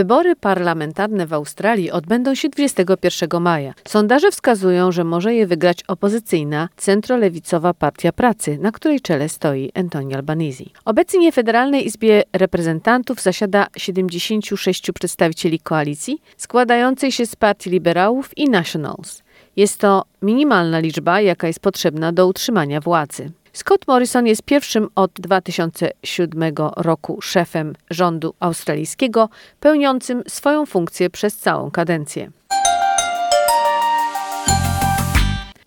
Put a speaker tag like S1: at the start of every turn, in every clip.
S1: Wybory parlamentarne w Australii odbędą się 21 maja. Sondaże wskazują, że może je wygrać opozycyjna, centrolewicowa Partia Pracy, na której czele stoi Anthony Albanese. Obecnie w Federalnej Izbie Reprezentantów zasiada 76 przedstawicieli koalicji, składającej się z partii liberałów i Nationals. Jest to minimalna liczba, jaka jest potrzebna do utrzymania władzy. Scott Morrison jest pierwszym od 2007 roku szefem rządu australijskiego, pełniącym swoją funkcję przez całą kadencję.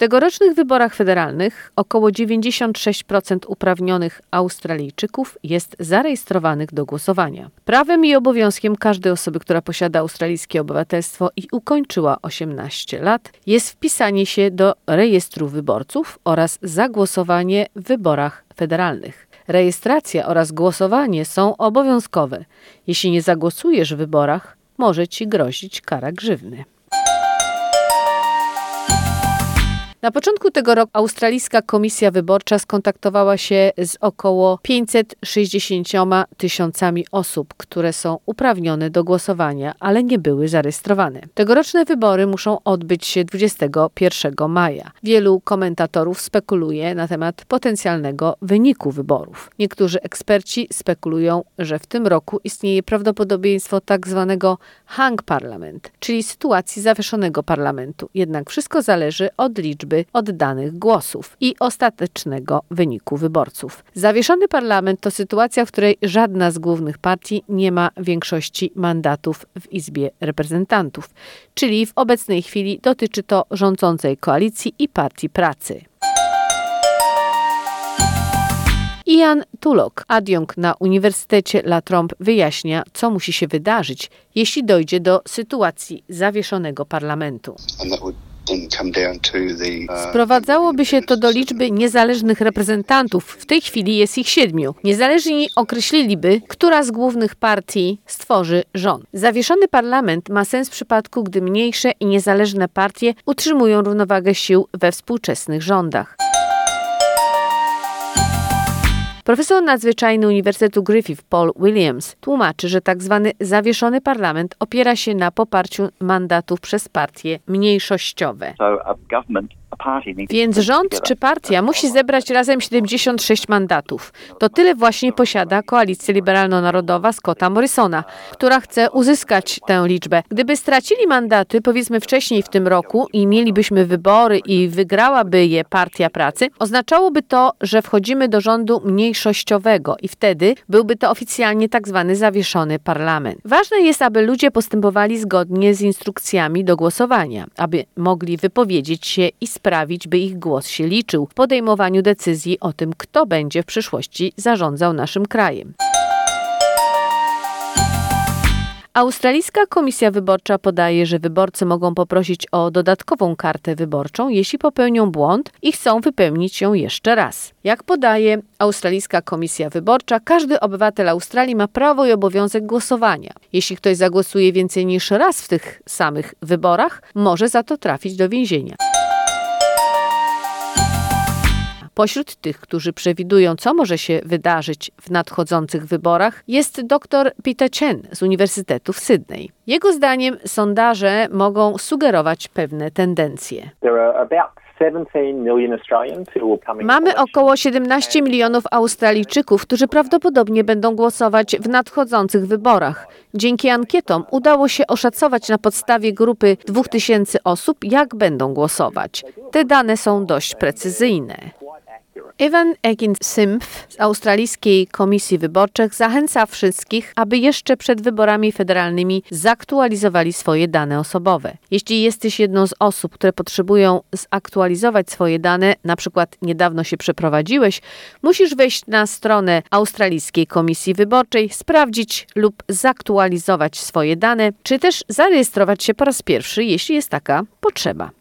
S1: Tegorocznych wyborach federalnych około 96% uprawnionych Australijczyków jest zarejestrowanych do głosowania. Prawem i obowiązkiem każdej osoby, która posiada australijskie obywatelstwo i ukończyła 18 lat, jest wpisanie się do rejestru wyborców oraz zagłosowanie w wyborach federalnych. Rejestracja oraz głosowanie są obowiązkowe. Jeśli nie zagłosujesz w wyborach, może ci grozić kara grzywny. Na początku tego roku Australijska Komisja Wyborcza skontaktowała się z około 560 tysiącami osób, które są uprawnione do głosowania, ale nie były zarejestrowane. Tegoroczne wybory muszą odbyć się 21 maja. Wielu komentatorów spekuluje na temat potencjalnego wyniku wyborów. Niektórzy eksperci spekulują, że w tym roku istnieje prawdopodobieństwo tak zwanego hang parlament, czyli sytuacji zawieszonego parlamentu. Jednak wszystko zależy od liczby liczby oddanych głosów i ostatecznego wyniku wyborców. Zawieszony parlament to sytuacja, w której żadna z głównych partii nie ma większości mandatów w Izbie Reprezentantów, czyli w obecnej chwili dotyczy to rządzącej koalicji i partii pracy. Ian Tulok, adiunkt na Uniwersytecie La Trompe, wyjaśnia, co musi się wydarzyć, jeśli dojdzie do sytuacji zawieszonego parlamentu. Uh, Sprowadzałoby się to do liczby niezależnych reprezentantów. W tej chwili jest ich siedmiu. Niezależni określiliby, która z głównych partii stworzy rząd. Zawieszony parlament ma sens w przypadku, gdy mniejsze i niezależne partie utrzymują równowagę sił we współczesnych rządach. Profesor nadzwyczajny Uniwersytetu Griffith Paul Williams tłumaczy, że tak zwany zawieszony parlament opiera się na poparciu mandatów przez partie mniejszościowe. Więc rząd czy partia musi zebrać razem 76 mandatów. To tyle właśnie posiada koalicja liberalno-narodowa Scotta Morrisona, która chce uzyskać tę liczbę. Gdyby stracili mandaty, powiedzmy wcześniej w tym roku i mielibyśmy wybory i wygrałaby je partia pracy, oznaczałoby to, że wchodzimy do rządu mniejszościowego i wtedy byłby to oficjalnie tak zwany zawieszony parlament. Ważne jest, aby ludzie postępowali zgodnie z instrukcjami do głosowania, aby mogli wypowiedzieć się i sprawić, by ich głos się liczył w podejmowaniu decyzji o tym, kto będzie w przyszłości zarządzał naszym krajem. Australijska Komisja Wyborcza podaje, że wyborcy mogą poprosić o dodatkową kartę wyborczą, jeśli popełnią błąd i chcą wypełnić ją jeszcze raz. Jak podaje Australijska Komisja Wyborcza, każdy obywatel Australii ma prawo i obowiązek głosowania. Jeśli ktoś zagłosuje więcej niż raz w tych samych wyborach, może za to trafić do więzienia. Pośród tych, którzy przewidują, co może się wydarzyć w nadchodzących wyborach, jest dr Peter Chen z Uniwersytetu w Sydney. Jego zdaniem sondaże mogą sugerować pewne tendencje. Mamy około 17 milionów Australijczyków, którzy prawdopodobnie będą głosować w nadchodzących wyborach. Dzięki ankietom udało się oszacować na podstawie grupy 2000 osób, jak będą głosować. Te dane są dość precyzyjne. Evan Egin-Symph z Australijskiej Komisji Wyborczych zachęca wszystkich, aby jeszcze przed wyborami federalnymi zaktualizowali swoje dane osobowe. Jeśli jesteś jedną z osób, które potrzebują zaktualizować swoje dane, na przykład niedawno się przeprowadziłeś, musisz wejść na stronę Australijskiej Komisji Wyborczej, sprawdzić lub zaktualizować swoje dane, czy też zarejestrować się po raz pierwszy, jeśli jest taka potrzeba.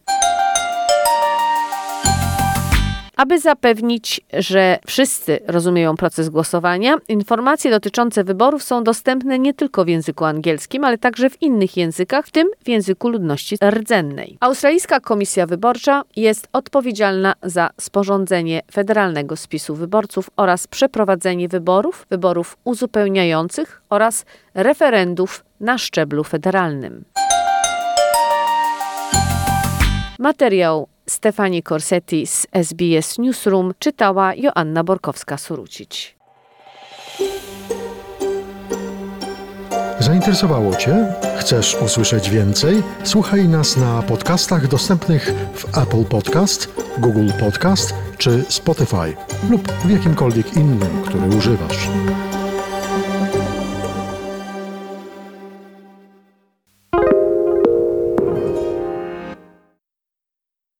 S1: Aby zapewnić, że wszyscy rozumieją proces głosowania, informacje dotyczące wyborów są dostępne nie tylko w języku angielskim, ale także w innych językach, w tym w języku ludności rdzennej. Australijska Komisja Wyborcza jest odpowiedzialna za sporządzenie federalnego spisu wyborców oraz przeprowadzenie wyborów, wyborów uzupełniających oraz referendów na szczeblu federalnym. Materiał Stefani Corsetti z SBS Newsroom czytała Joanna Borkowska-Surucić.
S2: Zainteresowało Cię? Chcesz usłyszeć więcej? Słuchaj nas na podcastach dostępnych w Apple Podcast, Google Podcast czy Spotify lub w jakimkolwiek innym, który używasz.